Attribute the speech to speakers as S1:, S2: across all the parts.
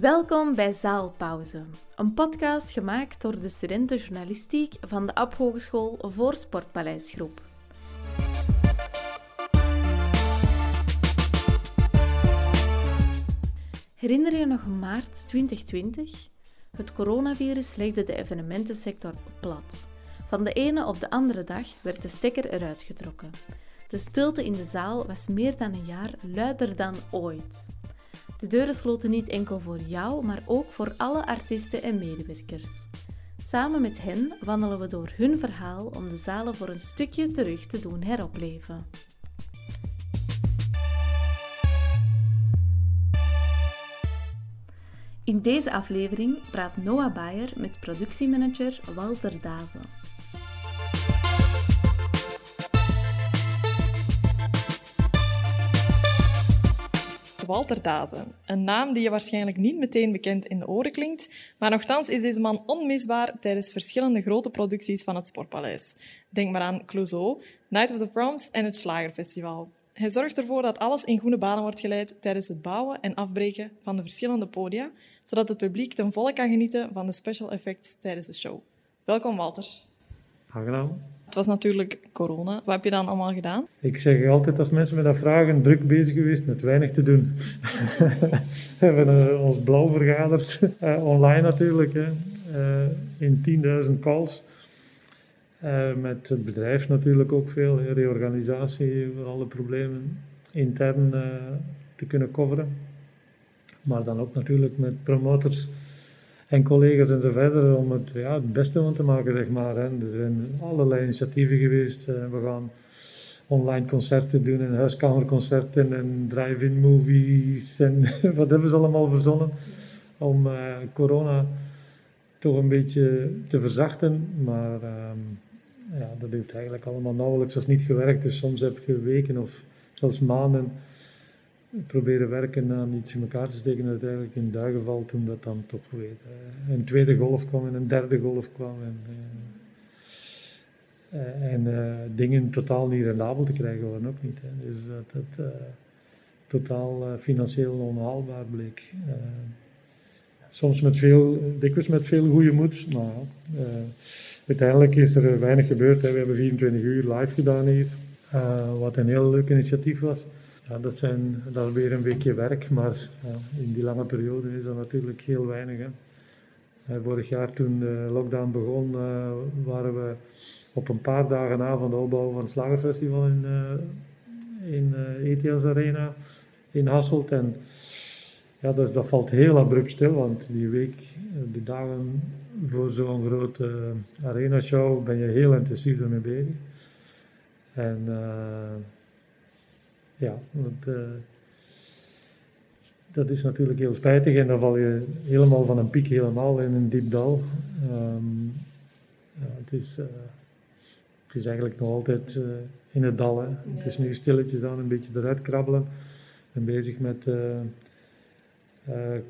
S1: Welkom bij Zaalpauze, een podcast gemaakt door de studenten journalistiek van de Ab Hogeschool voor Sportpaleisgroep. Herinner je nog maart 2020? Het coronavirus legde de evenementensector plat. Van de ene op de andere dag werd de stekker eruit getrokken. De stilte in de zaal was meer dan een jaar luider dan ooit. De deuren sloten niet enkel voor jou, maar ook voor alle artiesten en medewerkers. Samen met hen wandelen we door hun verhaal om de zalen voor een stukje terug te doen heropleven. In deze aflevering praat Noah Bayer met productiemanager Walter Dazen.
S2: Walter Dazen. Een naam die je waarschijnlijk niet meteen bekend in de oren klinkt, maar nogthans is deze man onmisbaar tijdens verschillende grote producties van het Sportpaleis. Denk maar aan Clouseau, Night of the Proms en het Slagerfestival. Hij zorgt ervoor dat alles in goede banen wordt geleid tijdens het bouwen en afbreken van de verschillende podia, zodat het publiek ten volle kan genieten van de special effects tijdens de show. Welkom Walter.
S3: Aangenaam.
S2: Het was natuurlijk corona. Wat heb je dan allemaal gedaan?
S3: Ik zeg altijd als mensen me dat vragen, druk bezig geweest met weinig te doen. we hebben ons blauw vergaderd, uh, online natuurlijk, hè. Uh, in 10.000 calls. met het bedrijf natuurlijk ook veel, reorganisatie, alle problemen intern te kunnen coveren. Maar dan ook natuurlijk met promotors en collega's en zo verder om het, ja, het beste van te maken, zeg maar. Hè. Er zijn allerlei initiatieven geweest. Uh, we gaan online concerten doen en huiskamerconcerten en drive-in movies en wat hebben ze allemaal verzonnen om uh, corona toch een beetje te verzachten. Maar um, ja, dat heeft eigenlijk allemaal nauwelijks als niet gewerkt. Dus soms heb je weken of zelfs maanden proberen werken aan iets in elkaar te steken, uiteindelijk in duigen valt toen dat dan toch weer uh, een tweede golf kwam en een derde golf kwam. En, uh, en uh, dingen totaal niet rendabel te krijgen waren ook niet. Dus dat het totaal financieel onhaalbaar bleek. soms met veel, dikwijls met veel goede moed, maar uiteindelijk is er weinig gebeurd. We hebben 24 uur live gedaan hier, wat een heel leuk initiatief was. Ja, dat, zijn, dat is weer een weekje werk, maar ja, in die lange periode is dat natuurlijk heel weinig. Hè. vorig jaar toen de lockdown begon, uh, waren we op een paar dagen na van de opbouw van het Slagerfestival in, uh, in uh, Arena in Hasselt. En ja, dat, dat valt heel abrupt stil, want die week, die dagen voor zo'n grote arena show ben je heel intensief ermee bezig. En ja, want, uh, dat is natuurlijk heel spijtig en dan val je helemaal van een piek helemaal in een diep dal. Um, ja, het, is, uh, het is eigenlijk nog altijd uh, in het dal. Hè. Het is nu stilletjes aan een beetje eruit krabbelen. Ik ben bezig met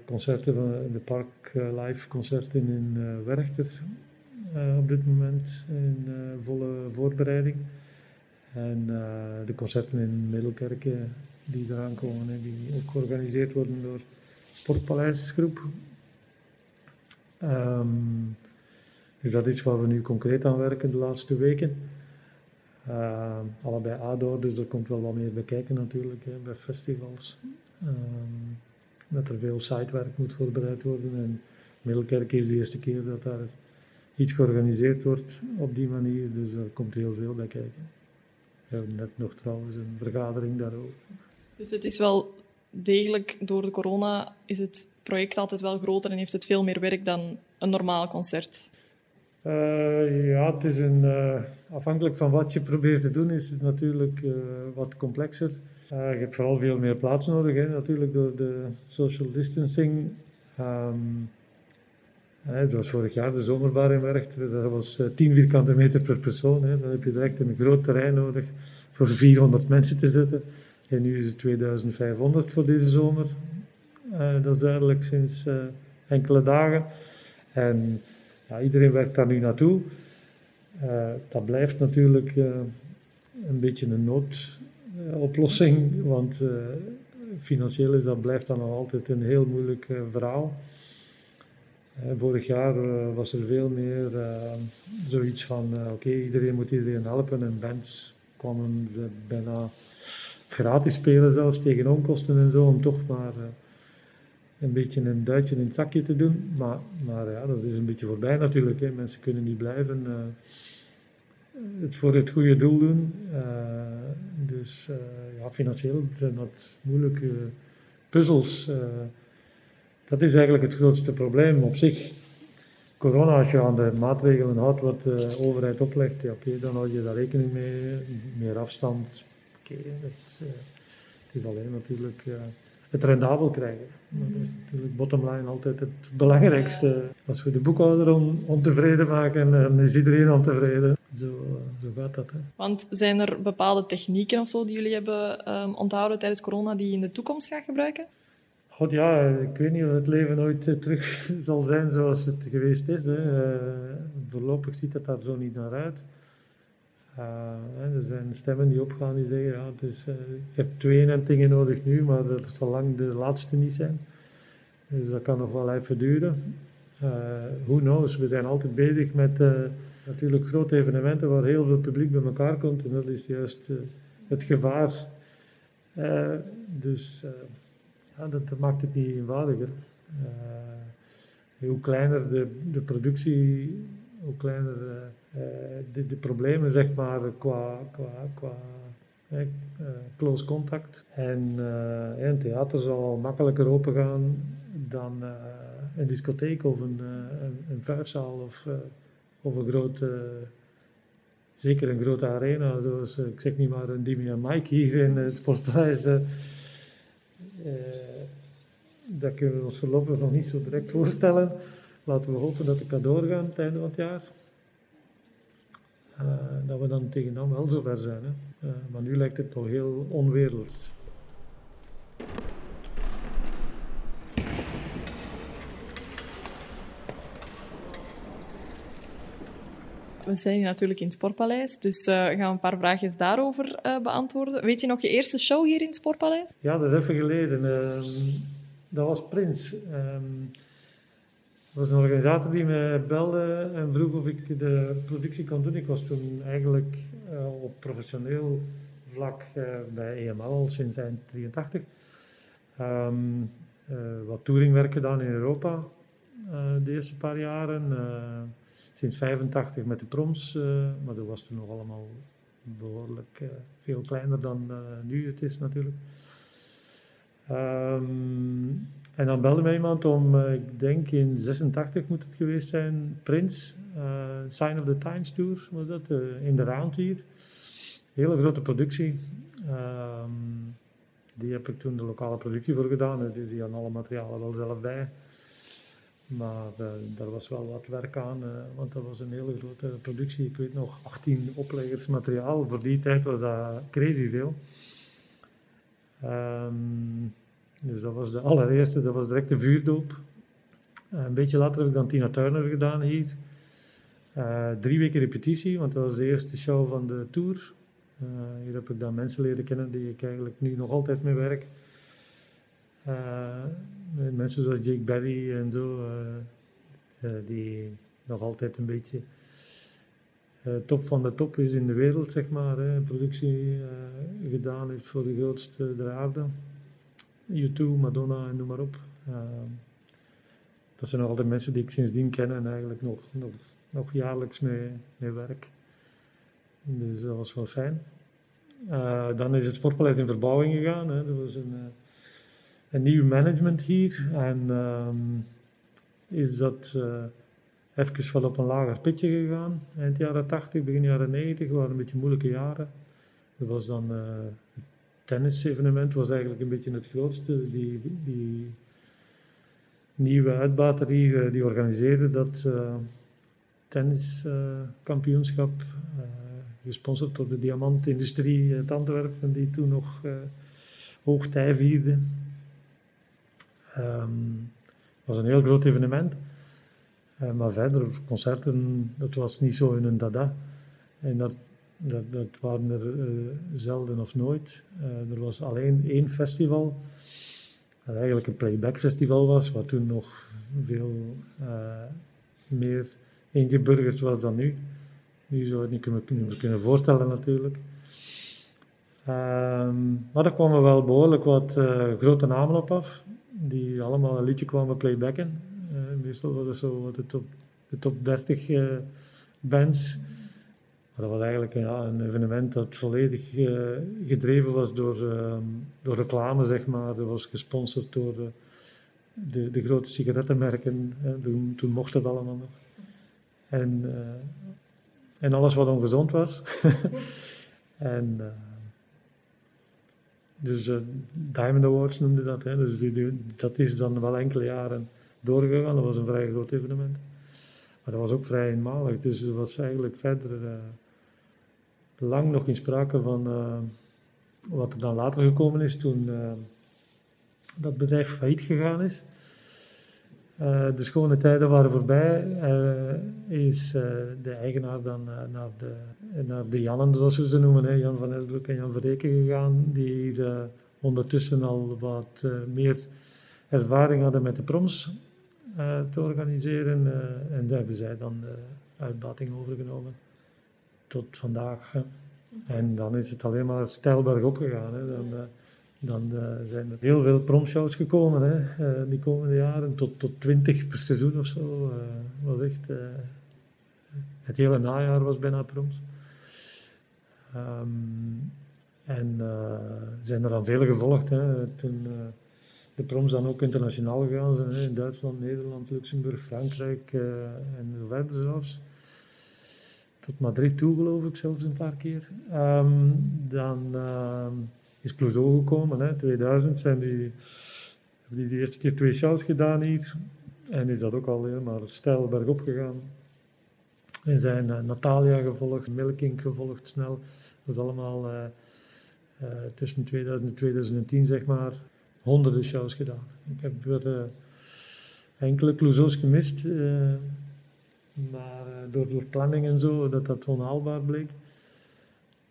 S3: concerten van de Park Live concerten in Werchter op dit moment in volle voorbereiding. En uh, de concerten in Middelkerken die eraan komen, hè, die ook georganiseerd worden door Sportpaleisgroep. Dus dat is iets waar we nu concreet aan werken de laatste weken. Uh, allebei ADOR, dus er komt wel wat meer bij kijken natuurlijk hè, bij festivals. Um, dat er veel sitewerk moet voorbereid worden. En Middelkerk is de eerste keer dat daar iets georganiseerd wordt op die manier, dus er komt heel veel bij kijken. We hebben net nog trouwens een vergadering daarover.
S2: Dus het is wel degelijk, door de corona is het project altijd wel groter en heeft het veel meer werk dan een normaal concert.
S3: Uh, ja, het is een, uh, afhankelijk van wat je probeert te doen, is het natuurlijk uh, wat complexer. je hebt vooral veel meer plaats nodig, hè, natuurlijk door de social distancing. Um, het was vorig jaar de zomerbar in dat was 10 vierkante meter per persoon. Hè. Dan heb je direct een groot terrein nodig voor 400 mensen te zitten. En nu is het 2500 voor deze zomer. Uh, dat is duidelijk sinds uh, enkele dagen. En ja, iedereen werkt daar nu naartoe. Dat blijft natuurlijk een beetje een noodoplossing, want financieel is dat blijft dan nog altijd een heel moeilijk verhaal. Vorig jaar was er veel meer zoiets van, oké, iedereen moet iedereen helpen en bands kwamen bijna gratis spelen zelfs tegen onkosten en zo, om toch maar een beetje een duitje in het zakje te doen. Maar, maar ja, dat is een beetje voorbij natuurlijk. Hè. Mensen kunnen niet blijven het voor het goede doel doen. Dus ja, financieel zijn dat moeilijke puzzels. Dat is eigenlijk het grootste probleem op zich. Corona, als je aan de maatregelen houdt wat de overheid oplegt, ja, oké, dan hou je daar rekening mee. Meer afstand, oké, het, het, is alleen natuurlijk het rendabel krijgen. Maar dat is natuurlijk bottom line altijd het belangrijkste. Als we de boekhouder ontevreden maken, dan is iedereen ontevreden. Zo, eh, zo gaat dat. Hè.
S2: Want zijn er bepaalde technieken of zo die jullie hebben um, onthouden tijdens corona die je in de toekomst gaat gebruiken?
S3: God ja, ik weet niet of het leven ooit eh, terug zal zijn zoals het geweest is. Hè. Uh, voorlopig ziet het daar zo niet naar uit. Uh, er zijn stemmen die opgaan die zeggen, ja, dus, ik heb twee entingen nodig nu, maar dat zal lang de laatste niet zijn. Dus dat kan nog wel even duren. Who knows, we zijn altijd bezig met natuurlijk grote evenementen waar heel veel publiek bij elkaar komt en dat is juist het gevaar. dus ja, dat, maakt het niet eenvoudiger. hoe kleiner de, de productie, hoe kleiner eh, de, de, problemen zeg maar qua, qua, qua eh, close contact. En uh, een theater zal makkelijker open gaan dan een discotheek of een, een, een of, of een grote, zeker een grote arena, zoals ik zeg niet maar een Dimi en Mike hier in het Sportpaleis. Dat kunnen we ons voorlopig nog niet zo direct voorstellen. Laten we hopen dat het kan doorgaan het einde van het jaar. Uh, dat we dan tegen dan wel zover zijn. Hè. Uh, maar nu lijkt het toch heel onwerelds.
S2: We zijn hier natuurlijk in het Sportpaleis, dus uh, gaan een paar vraagjes daarover beantwoorden. Weet je nog je eerste show hier in het Sportpaleis?
S3: Ja, dat is even geleden. Ehm, dat was Prins. Ehm, er was een organisator die me belde en vroeg of ik de productie kon doen. Ik was toen eigenlijk uh, op professioneel vlak bij EML sinds eind 83. Um, uh, wat touringwerk gedaan in Europa de eerste paar jaren. Sinds 85 met de proms, maar dat was toen nog allemaal behoorlijk veel kleiner dan nu het is natuurlijk. Um, en dan belde mij iemand om, ik denk in 86 moet het geweest zijn, Prins, Sign of the Times Tour was dat, in de Round hier. Hele grote productie. Um, die heb ik toen de lokale productie voor gedaan. Die, die hadden alle materialen wel zelf bij. Maar daar was wel wat werk aan, want dat was een hele grote productie. Ik weet nog, 18 opleggers materiaal. Voor die tijd was dat crazy veel. Um, dus dat was de allereerste, dat was direct de vuurdoop. Uh, een beetje later heb ik dan Tina Turner gedaan hier. Uh, drie weken repetitie, want dat was de eerste show van de tour. Uh, hier heb ik dan mensen leren kennen die ik eigenlijk nu nog altijd mee werk. Mensen zoals Jake Berry en zo, die nog altijd een beetje top van de top is in de wereld, zeg maar. Hè. Productie gedaan heeft voor de grootste draden. U2, Madonna en noem maar op. Dat zijn nog altijd mensen die ik sindsdien ken en eigenlijk nog, nog, jaarlijks mee, mee werk. Dus dat was wel fijn. Dan is het sportpaleis in verbouwing gegaan. Hè. Er was een, een nieuw management hier. En um, is dat uh, even wel op een lager pitje gegaan. Eind jaren 80, begin jaren 90 waren een beetje moeilijke jaren. Er was dan tennisevenement was eigenlijk een beetje het grootste. Die, die nieuwe uitbater die, die organiseerde dat uh, tenniskampioenschap, uh, gesponsord door de diamantindustrie uit Antwerpen, die toen nog uh, hoogtij vierde. Um, was een heel groot evenement. maar verder, concerten, dat was niet zo in een dada. En dat Dat, dat waren er zelden of nooit. er was alleen één festival, dat eigenlijk een playback festival was, wat toen nog veel meer ingeburgerd was dan nu. Nu zou je het niet kunnen, kunnen voorstellen natuurlijk. Um, maar er kwamen wel behoorlijk wat grote namen op af, die allemaal een liedje kwamen playbacken. Uh, meestal was het zo de top, de top 30 uh, eh, bands. Dat was eigenlijk ja, een evenement dat volledig gedreven was door, ehm, door reclame, zeg maar. Dat was gesponsord door de, de, grote sigarettenmerken. Toen, toen mocht dat allemaal nog. En, en alles wat ongezond was. en dus uh, Diamond Awards noemde dat. Hè. Dus die, dat is dan wel enkele jaren doorgegaan. Dat was een vrij groot evenement. Maar dat was ook vrij eenmalig. Dus er was eigenlijk verder uh, lang nog in sprake van uh, wat er dan later gekomen is toen dat bedrijf failliet gegaan is. Uh, de schone tijden waren voorbij. Uh, is uh, de eigenaar dan naar, de, naar de Jannen, zoals we ze noemen, hè, Jan van Esbroek en Jan Verreken gegaan, die hier ondertussen al wat meer ervaring hadden met de proms te organiseren. en daar hebben zij dan de uitbating overgenomen tot vandaag. En dan is het alleen maar stijlberg opgegaan. Hè. Dan, dan uh, zijn er heel veel promshows gekomen hè, uh, die komende jaren, tot, tot 20 per seizoen of zo. Uh, was echt, het hele najaar was bijna proms. Um, en zijn er dan vele gevolgd. Hè. Toen de proms dan ook internationaal gegaan zijn, hè, in Duitsland, Nederland, Luxemburg, Frankrijk en zo verder zelfs. Tot Madrid toe geloof ik zelfs een paar keer. Um, dan ehm, is Clouseau gekomen. Hè. 2000 zijn die, hebben die de eerste keer twee shows gedaan iets. En is dat ook al helemaal stijl bergop gegaan. En zijn uh, Natalia gevolgd, Milking gevolgd snel. Dat allemaal uh, uh, tussen 2000 en 2010 zeg maar honderden shows gedaan. Ik heb er enkele Clouseaus gemist. maar door, door planning en zo, dat dat onhaalbaar bleek.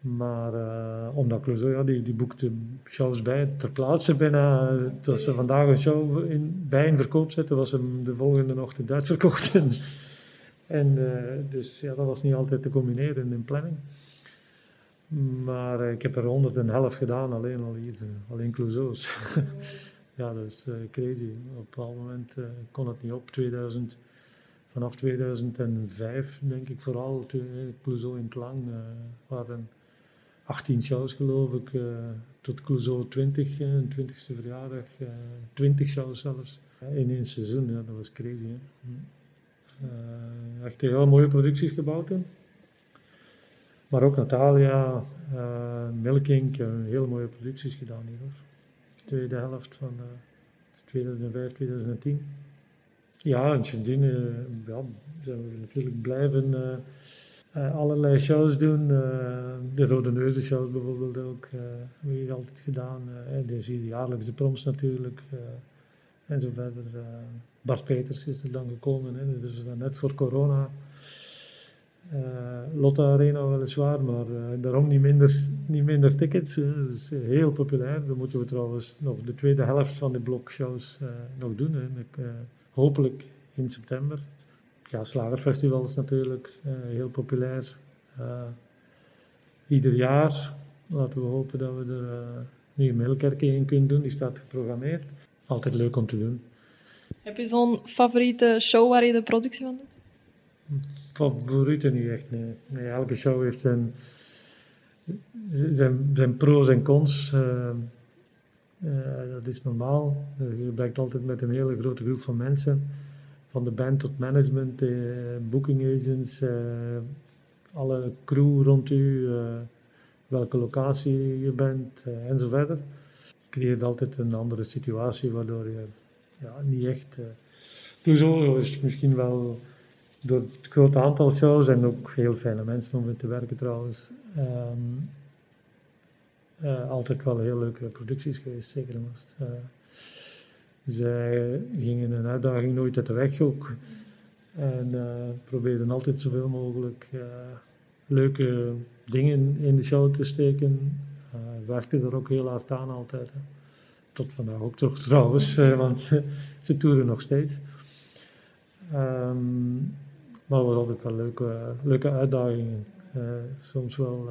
S3: Maar uh, omdat Clouseau, ja, die, die boekte shows bij ter plaatse bijna. Als ze vandaag een show in, bij in verkoop zetten, was hem de volgende ochtend uitverkocht. en, en uh, dus ja, dat was niet altijd te combineren in planning. Maar ik heb er honderd en half gedaan, alleen al hier, alleen Clouseau's. ja, dat is crazy. Op een bepaald moment kon het niet op. 2000, vanaf 2005, denk ik vooral, Clouseau in het lang waren 18 shows geloof ik, uh, tot Clouseau 20, uh, een 20ste verjaardag, uh, eh, 20 shows zelfs in één seizoen. Ja, dat was crazy. Hè? echt heel mooie producties gebouwd. Maar ook Natalia, Milking, heel mooie producties gedaan hier hoor. De tweede helft van 2005, 2010. Ja, en sindsdien ja, zijn we natuurlijk blijven uh, allerlei shows doen. Uh, de Rode Neuzen shows bijvoorbeeld ook. Uh, heb ik altijd gedaan. en de zie je jaarlijks de proms natuurlijk. en zo verder. Bart Peters is er dan gekomen. Hè, dus net voor corona. Lotte Arena weliswaar, maar daarom niet minder, niet minder tickets. Heel populair. Dan moeten we trouwens nog de tweede helft van de blokshows nog doen. Hè, hopelijk in september ja, Slagerfestival is natuurlijk uh, heel populair. Uh, ieder jaar. Laten we hopen dat we er nu een Middelkerk in kunnen doen. Die staat geprogrammeerd. Altijd leuk om te doen.
S2: Heb je zo'n favoriete show waar je de productie van doet?
S3: Favoriete niet echt, nee. nee elke show heeft zijn, zijn, zijn pro's en cons. dat is normaal. Je werkt altijd met een hele grote groep van mensen van de band tot management, eh, booking agents, eh, alle crew rond u, eh, welke locatie je bent en zo verder. Creëert altijd een andere situatie waardoor je ja, niet echt. Zo is misschien wel door het grote aantal shows en ook heel fijne mensen om mee te werken trouwens. Um, altijd wel heel leuke producties geweest, zeker en vast. Zij gingen een uitdaging nooit uit de weg ook. En uh, probeerden altijd zoveel mogelijk uh, leuke dingen in de show te steken. Uh, werkte er ook heel hard aan altijd. Tot vandaag ook toch trouwens, want ze toeren nog steeds. Um, maar het was altijd wel leuke, leuke uitdagingen. soms wel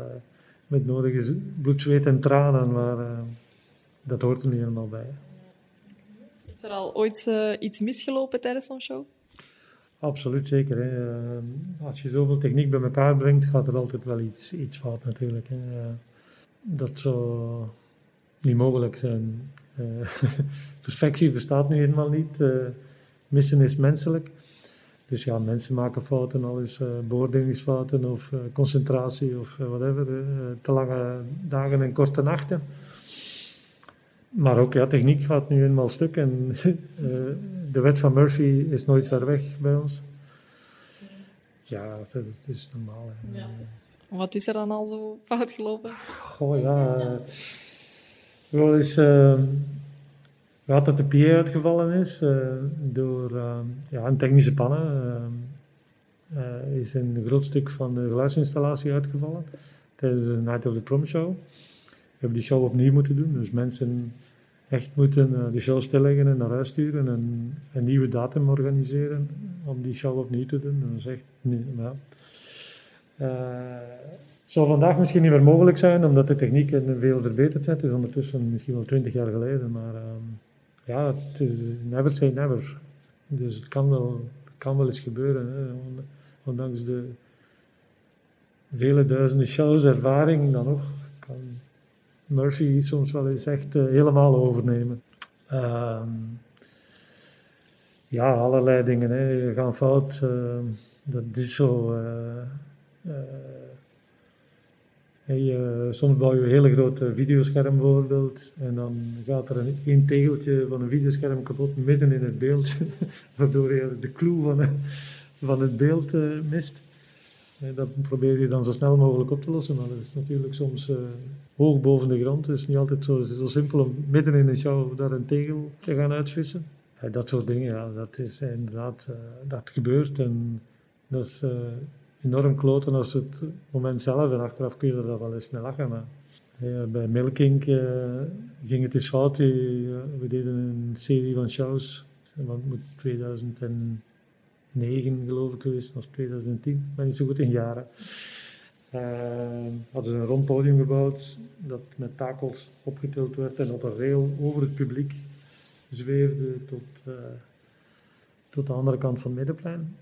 S3: met nodige bloed, zweet en tranen, maar dat hoort er niet helemaal bij.
S2: Is er al ooit uh, iets misgelopen tijdens zo'n show?
S3: Absoluut, zeker. Hè. Uh, als je zoveel techniek bij elkaar brengt, gaat er altijd wel iets, iets fout natuurlijk. Hè. Uh, dat zou niet mogelijk zijn. perfectie bestaat nu helemaal niet. missen is menselijk. Dus ja, mensen maken fouten, al eens beoordelingsfouten of concentratie of whatever. te lange dagen en korte nachten. Maar ook, ja, techniek gaat nu eenmaal stuk en uh, de wet van Murphy is nooit ver weg bij ons. Ja, dat, is normaal. Ja.
S2: Wat is er dan al zo fout gelopen?
S3: Goh, ja. Uh, wel eens uh, dat de PA uitgevallen is uh, door ja, een technische pannen. is een groot stuk van de geluidsinstallatie uitgevallen tijdens de Night of the Prom Show. Hebben die show opnieuw moeten doen. Dus mensen echt moeten uh, de show stilleggen en naar huis sturen en een nieuwe datum organiseren om die show opnieuw te doen. Dat is echt niet, ja. Uh, zal vandaag misschien niet meer mogelijk zijn, omdat de technieken veel verbeterd zijn. Het is ondertussen misschien wel twintig jaar geleden, maar uh, ja, het is never say never. Dus het kan wel, het kan wel eens gebeuren, hè. ondanks de vele duizenden shows ervaring dan nog. Murphy soms wel eens echt uh, helemaal overnemen. Uh, ja, allerlei dingen hè, gaan fout. Uh, dat is zo. Eh, hey, soms bouw je een hele grote videoscherm bijvoorbeeld en dan gaat er een, één tegeltje van een videoscherm kapot midden in het beeld, waardoor je de clue van, van het beeld mist. Dat probeer je dan zo snel mogelijk op te lossen, maar dat is natuurlijk soms hoog boven de grond. Het is niet altijd zo, zo simpel om midden in een show daar een tegel te gaan uitvissen. Dat soort dingen, ja, dat is inderdaad, uh, dat gebeurt. En dat is uh, enorm kloten als het moment zelf. En achteraf kun je er wel eens mee lachen. Maar bij Milking ging het eens fout. we deden een serie van shows. Want moet 2009 geloof ik geweest, of 2010. Ik ben niet zo goed in jaren. Uh, hadden ze een rond podium gebouwd dat met takels opgetild werd en op een rail over het publiek zweefde tot, uh, tot de andere kant van het middenplein.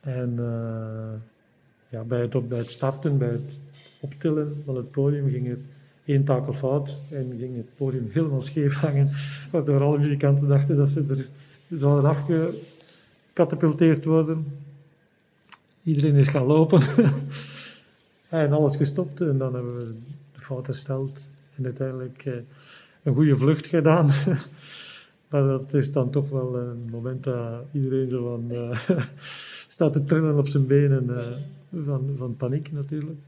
S3: En uh, ja, bij, het, bij het starten, bij het optillen van het podium ging er één takel fout en ging het podium helemaal scheef hangen, waardoor alle muzikanten dachten dat ze er zouden afgecatapulteerd worden. Iedereen is gaan lopen. en alles gestopt en dan hebben we de fout hersteld en uiteindelijk eh, een goede vlucht gedaan. maar dat is dan toch wel een moment dat iedereen zo van uh, staat te trillen op zijn benen uh, van, van paniek natuurlijk.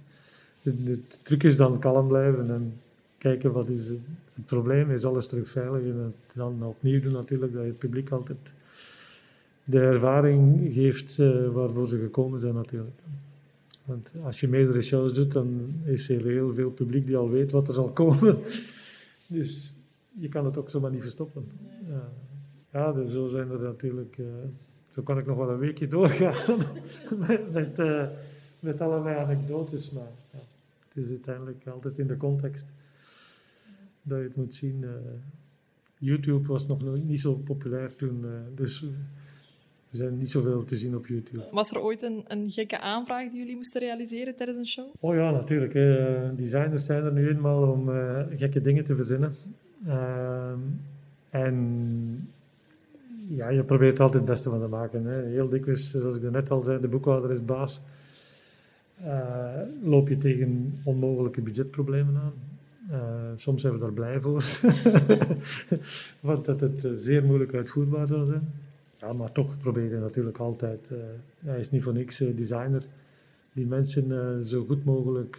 S3: De, truc is dan kalm blijven en kijken wat is het, het probleem, is alles terug veilig en dan opnieuw doen natuurlijk, dat je het publiek altijd de ervaring geeft waarvoor ze gekomen zijn natuurlijk. Want als je meerdere shows doet, dan is er heel veel publiek die al weet wat er zal komen. Dus je kan het ook zomaar niet verstoppen. Ja, dus zo zijn er natuurlijk... Uh, zo kan ik nog wel een weekje doorgaan met, met, uh, met, allerlei anekdotes. Maar het is uiteindelijk altijd in de context dat je het moet zien. YouTube was nog niet zo populair toen, dus er zijn niet zoveel te zien op YouTube.
S2: Was er ooit een, een gekke aanvraag die jullie moesten realiseren tijdens een show?
S3: Oh ja, natuurlijk. Hè. Designers zijn er nu eenmaal om uh, gekke dingen te verzinnen. Uh, en ja, je probeert er altijd het beste van te maken. Hè. Heel dikwijls, zoals ik net al zei, de boekhouder is baas. Uh, loop je tegen onmogelijke budgetproblemen aan. Uh, soms zijn we daar blij voor, want dat het zeer moeilijk uitvoerbaar zou zijn. Ja, maar toch probeer je natuurlijk altijd, uh, hij is niet voor niks uh, designer, die mensen uh, zo goed mogelijk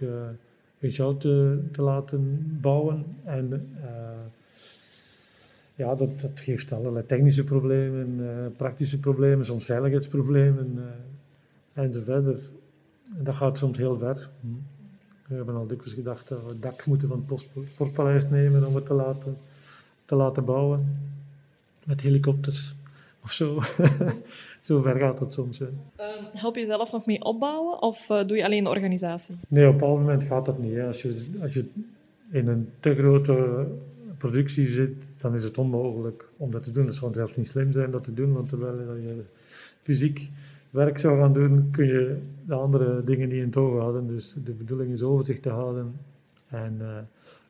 S3: een show te, te, laten bouwen. En ja, dat, geeft allerlei technische problemen, praktische problemen, soms veiligheidsproblemen en zo verder. dat gaat soms heel ver. We hebben al dikwijls gedacht dat we het dak moeten van het Sportpaleis nemen om het te laten, te laten bouwen. Met helikopters of zo. zo ver gaat het soms. Hè.
S2: Ehm, help je zelf nog mee opbouwen of uh, doe je alleen de organisatie?
S3: Nee, op een bepaald moment gaat dat niet. Hè. Als, je, als je in een te grote productie zit, dan is het onmogelijk om dat te doen. Het zou zelfs niet slim zijn dat te doen, want terwijl je fysiek werk zou gaan doen, kun je de andere dingen niet in het oog houden. Dus de bedoeling is overzicht te houden. En uh,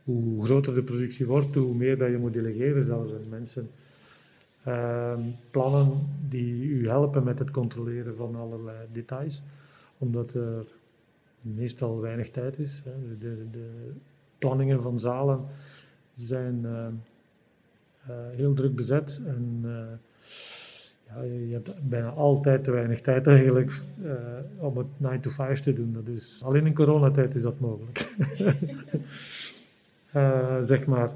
S3: hoe groter de productie wordt, hoe meer dat je moet delegeren zelfs aan mensen. Uh, plannen die u helpen met het controleren van allerlei details, omdat er meestal weinig tijd is. Hè. De, de, planningen van zalen zijn uh, heel druk bezet en ja, je hebt bijna altijd te weinig tijd eigenlijk uh, om het 9 to 5 te doen. Dat is, alleen in coronatijd is dat mogelijk. zeg maar.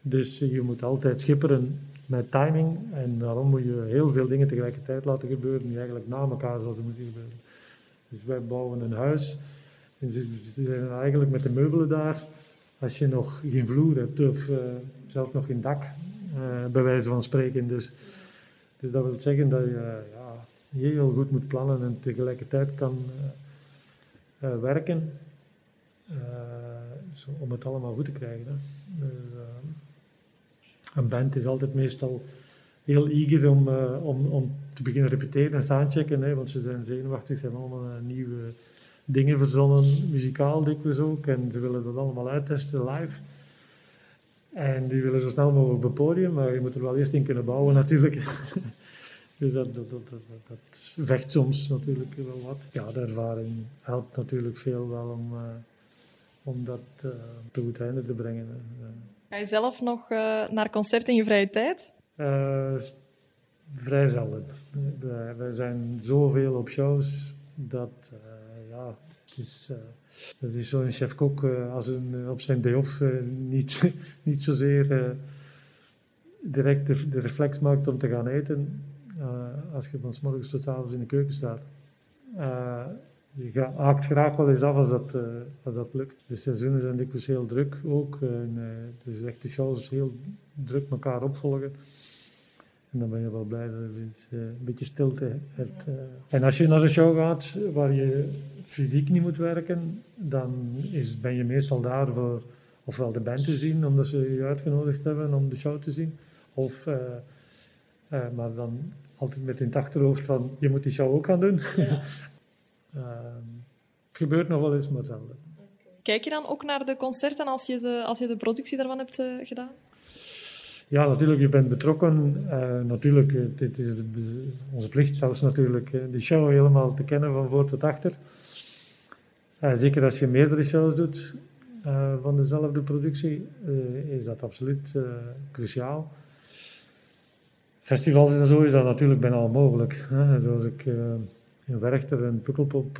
S3: Dus je moet altijd schipperen met timing en daarom moet je heel veel dingen tegelijkertijd laten gebeuren die eigenlijk na elkaar zouden moeten gebeuren. Dus wij bouwen een huis en ze zijn eigenlijk met de meubelen daar. Als je nog geen vloer hebt of uh, zelfs nog geen dak, bij wijze van spreken. Dus dus dat wil zeggen dat je ja, heel goed moet plannen en tegelijkertijd kan uh, uh, werken uh, om het allemaal goed te krijgen. Hè. Dus, een band is altijd meestal heel eager om, om, om te beginnen repeteren en soundchecken, hè, want ze zijn zenuwachtig, ze hebben allemaal nieuwe dingen verzonnen, muzikaal dikwijls ook, en ze willen dat allemaal uittesten live. En die willen zo snel mogelijk op het podium, maar je moet er wel eerst in kunnen bouwen natuurlijk. dus dat, dat, dat, vecht soms natuurlijk wel wat. Ja, de ervaring helpt natuurlijk veel wel om, uh, om dat te goed einde te brengen.
S2: Ga je zelf nog uh, naar concerten in je vrije tijd?
S3: vrij zelden. Wij zijn zoveel op shows dat ja, het is dat is zo'n chef-kok uh, als een, eh, op zijn day off uh, niet, niet zozeer direct de, reflex maakt om te gaan eten als je van s morgens tot avonds in de keuken staat. Je haakt graag wel eens af als dat, als dat lukt. De seizoenen zijn dikwijls heel druk ook. En, dus echt de shows heel druk elkaar opvolgen. En dan ben je wel blij dat je een beetje stilte hebt. En als je naar een show gaat waar je fysiek niet moet werken, dan is, ben je meestal daar voor ofwel de band te zien, omdat ze je uitgenodigd hebben om de show te zien, of, maar dan altijd met in het achterhoofd van, je moet die show ook gaan doen. Ja. uh, het gebeurt nog wel eens, maar zelden.
S2: Kijk je dan ook naar de concerten als je, ze, als je de productie daarvan hebt eh, gedaan?
S3: Ja, natuurlijk, je bent betrokken. natuurlijk, dit is onze plicht zelfs natuurlijk, die show helemaal te kennen van voor tot achter. Uh, zeker als je meerdere shows doet uh, van dezelfde productie, uh, is dat absoluut cruciaal. Festivals en zo is dat natuurlijk bijna onmogelijk. Hè. Zoals ik in Werchter en Pukkelpop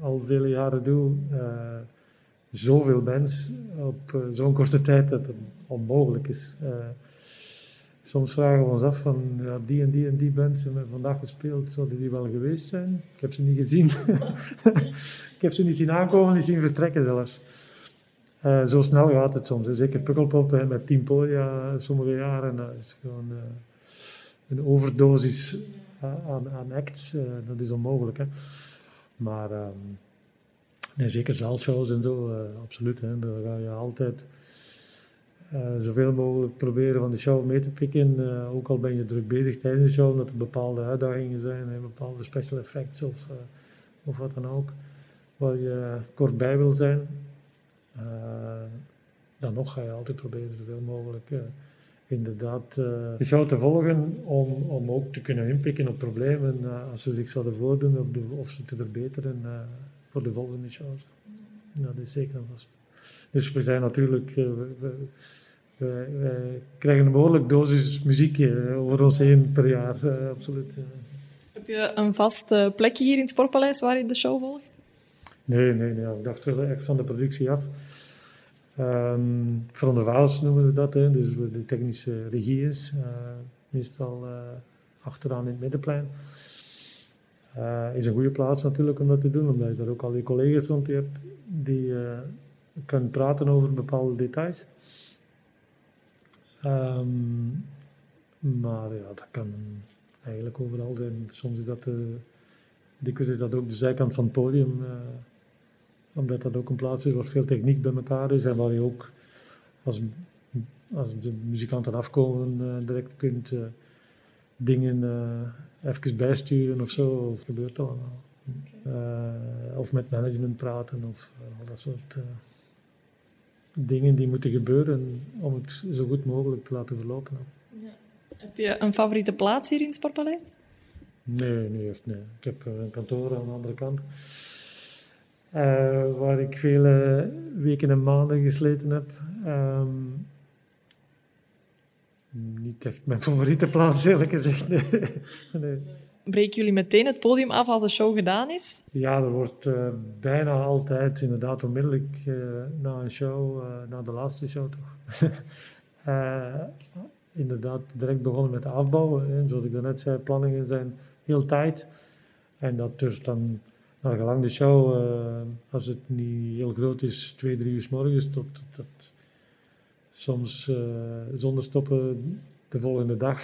S3: al vele jaren doe, zoveel bands op zo'n korte tijd dat het onmogelijk is soms vragen we ons af van die en die en die bands hebben vandaag gespeeld, zouden die wel geweest zijn? Ik heb ze niet gezien. ik heb ze niet zien aankomen, niet zien vertrekken zelfs. Uh, zo snel gaat het soms. Zeker Pukkelpop met Team Polia sommige jaren. Dat is gewoon uh, een overdosis aan, aan acts. Uh, dat is onmogelijk. Hè. Maar um, nee, zeker zaalshows en zo, absoluut. Hè. Daar ga je altijd zoveel mogelijk proberen van de show mee te pikken. Ook al ben je druk bezig tijdens de show, omdat er bepaalde uitdagingen zijn, bepaalde special effects of, of wat dan ook, waar je kort bij wil zijn. dan nog ga je altijd proberen zoveel mogelijk inderdaad de show te volgen om, om ook te kunnen inpikken op problemen als ze zich zouden voordoen of, de, of ze te verbeteren voor de volgende shows. Dat is zeker en vast. Dus we zijn natuurlijk, we, wij, krijgen een behoorlijk dosis muziek uh, over ons heen per jaar, uh, absoluut.
S2: Heb je een vast plekje hier in het Sportpaleis waar je de show volgt?
S3: Nee, nee, nee. Ik dacht echt van de productie af. Um, van de Waals noemen we dat, hè, dus de technische regie is. Uh, meestal achteraan in het middenplein. Uh, is een goede plaats natuurlijk om dat te doen, omdat je daar ook al die collega's rond hebt die kunnen praten over bepaalde details. Um, maar ja, dat kan eigenlijk overal zijn. Soms is dat, dikwijls is dat ook de zijkant van het podium, omdat dat ook een plaats is waar veel techniek bij elkaar is en waar je ook als, als de muzikanten afkomen direct kunt dingen even bijsturen of zo, of gebeurt dat allemaal. Uh, of met management praten of uh, al dat soort uh, dingen die moeten gebeuren om het zo goed mogelijk te laten verlopen. Ja.
S2: Heb je een favoriete plaats hier in het Sportpaleis?
S3: Nee, niet echt. Nee. Ik heb een kantoor aan de andere kant. Waar ik vele weken en maanden gesleten heb. Um, niet echt mijn favoriete plaats, eerlijk gezegd. Nee. nee.
S2: Breken jullie meteen het podium af als de show gedaan is?
S3: Ja, er wordt uh, bijna altijd, inderdaad, onmiddellijk uh, na een show, uh, na de laatste show toch, inderdaad direct begonnen met afbouwen. Hè. Zoals ik daarnet zei, planningen zijn heel tijd. En dat dus dan, naar gelang de show, als het niet heel groot is, twee, drie uur s morgens tot, soms uh, zonder stoppen de volgende dag.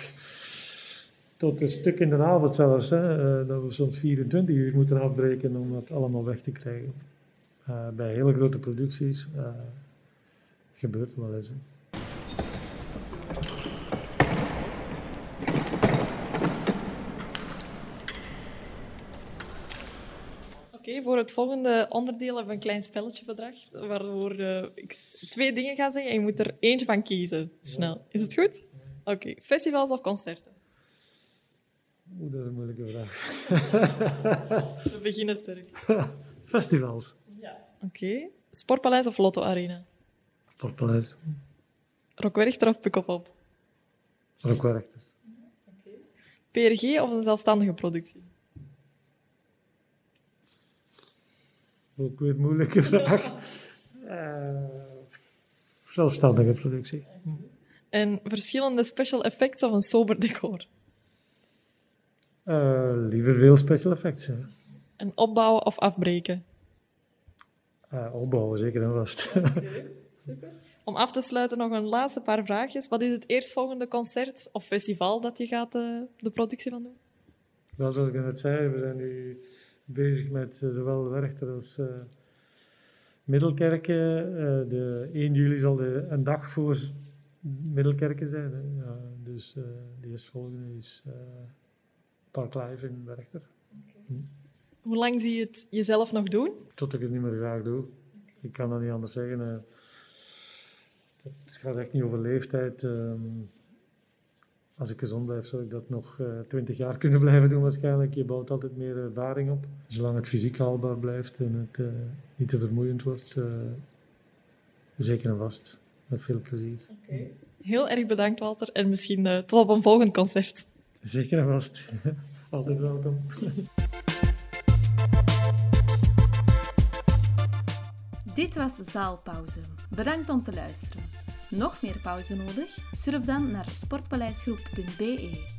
S3: Tot een stuk in de avond zelfs, hè, uh, dat we soms 24 uur moeten afbreken om dat allemaal weg te krijgen. Bij hele grote producties gebeurt het wel eens.
S2: okay, voor het volgende onderdeel hebben een klein spelletje bedacht, waarvoor uh, ik twee dingen ga zeggen en je moet er eentje van kiezen. Snel. Is het goed? Oké. Okay. Festivals of concerten?
S3: Oeh, dat is een moeilijke vraag.
S2: we beginnen sterk.
S3: Festivals.
S2: Ja. Oké. Okay. Sportpaleis of Lotto Arena?
S3: Sportpaleis.
S2: Rockwerchter of Pukkelpop?
S3: Rockwerchter.
S2: Okay. PRG of een zelfstandige productie?
S3: Ook weer een moeilijke vraag. Uh, zelfstandige productie.
S2: En verschillende special effects of een sober decor?
S3: Uh, liever veel special effects. Hè.
S2: En opbouwen of afbreken?
S3: Uh, opbouwen, zeker en vast.
S2: Okay, super. Om af te sluiten nog een laatste paar vraagjes. Wat is het eerstvolgende concert of festival dat je gaat de productie van doen?
S3: Wel, zoals ik net zei, we zijn nu bezig met uh, zowel Werchter als uh, Middelkerken. Uh, de 1 juli zal de, een dag voor Middelkerken zijn. Ja, dus de eerstvolgende is Park Live in Werchter.
S2: Okay. Hm. Hoe lang zie je het jezelf nog doen?
S3: Tot ik het niet meer graag doe. Ik kan dat niet anders zeggen. het gaat echt niet over leeftijd. Ehm, als ik gezond blijf, zou ik dat nog uh, twintig jaar kunnen blijven doen waarschijnlijk. Je bouwt altijd meer ervaring op. Zolang het fysiek haalbaar blijft en het uh, niet te vermoeiend wordt, uh, zeker en vast. Met veel plezier.
S2: Okay. Heel erg bedankt, Walter. En misschien tot op een volgend concert.
S3: Zeker en vast. altijd welkom.
S1: Dit was Zaalpauze. Bedankt om te luisteren. Nog meer pauze nodig? Surf dan naar sportpaleisgroep.be.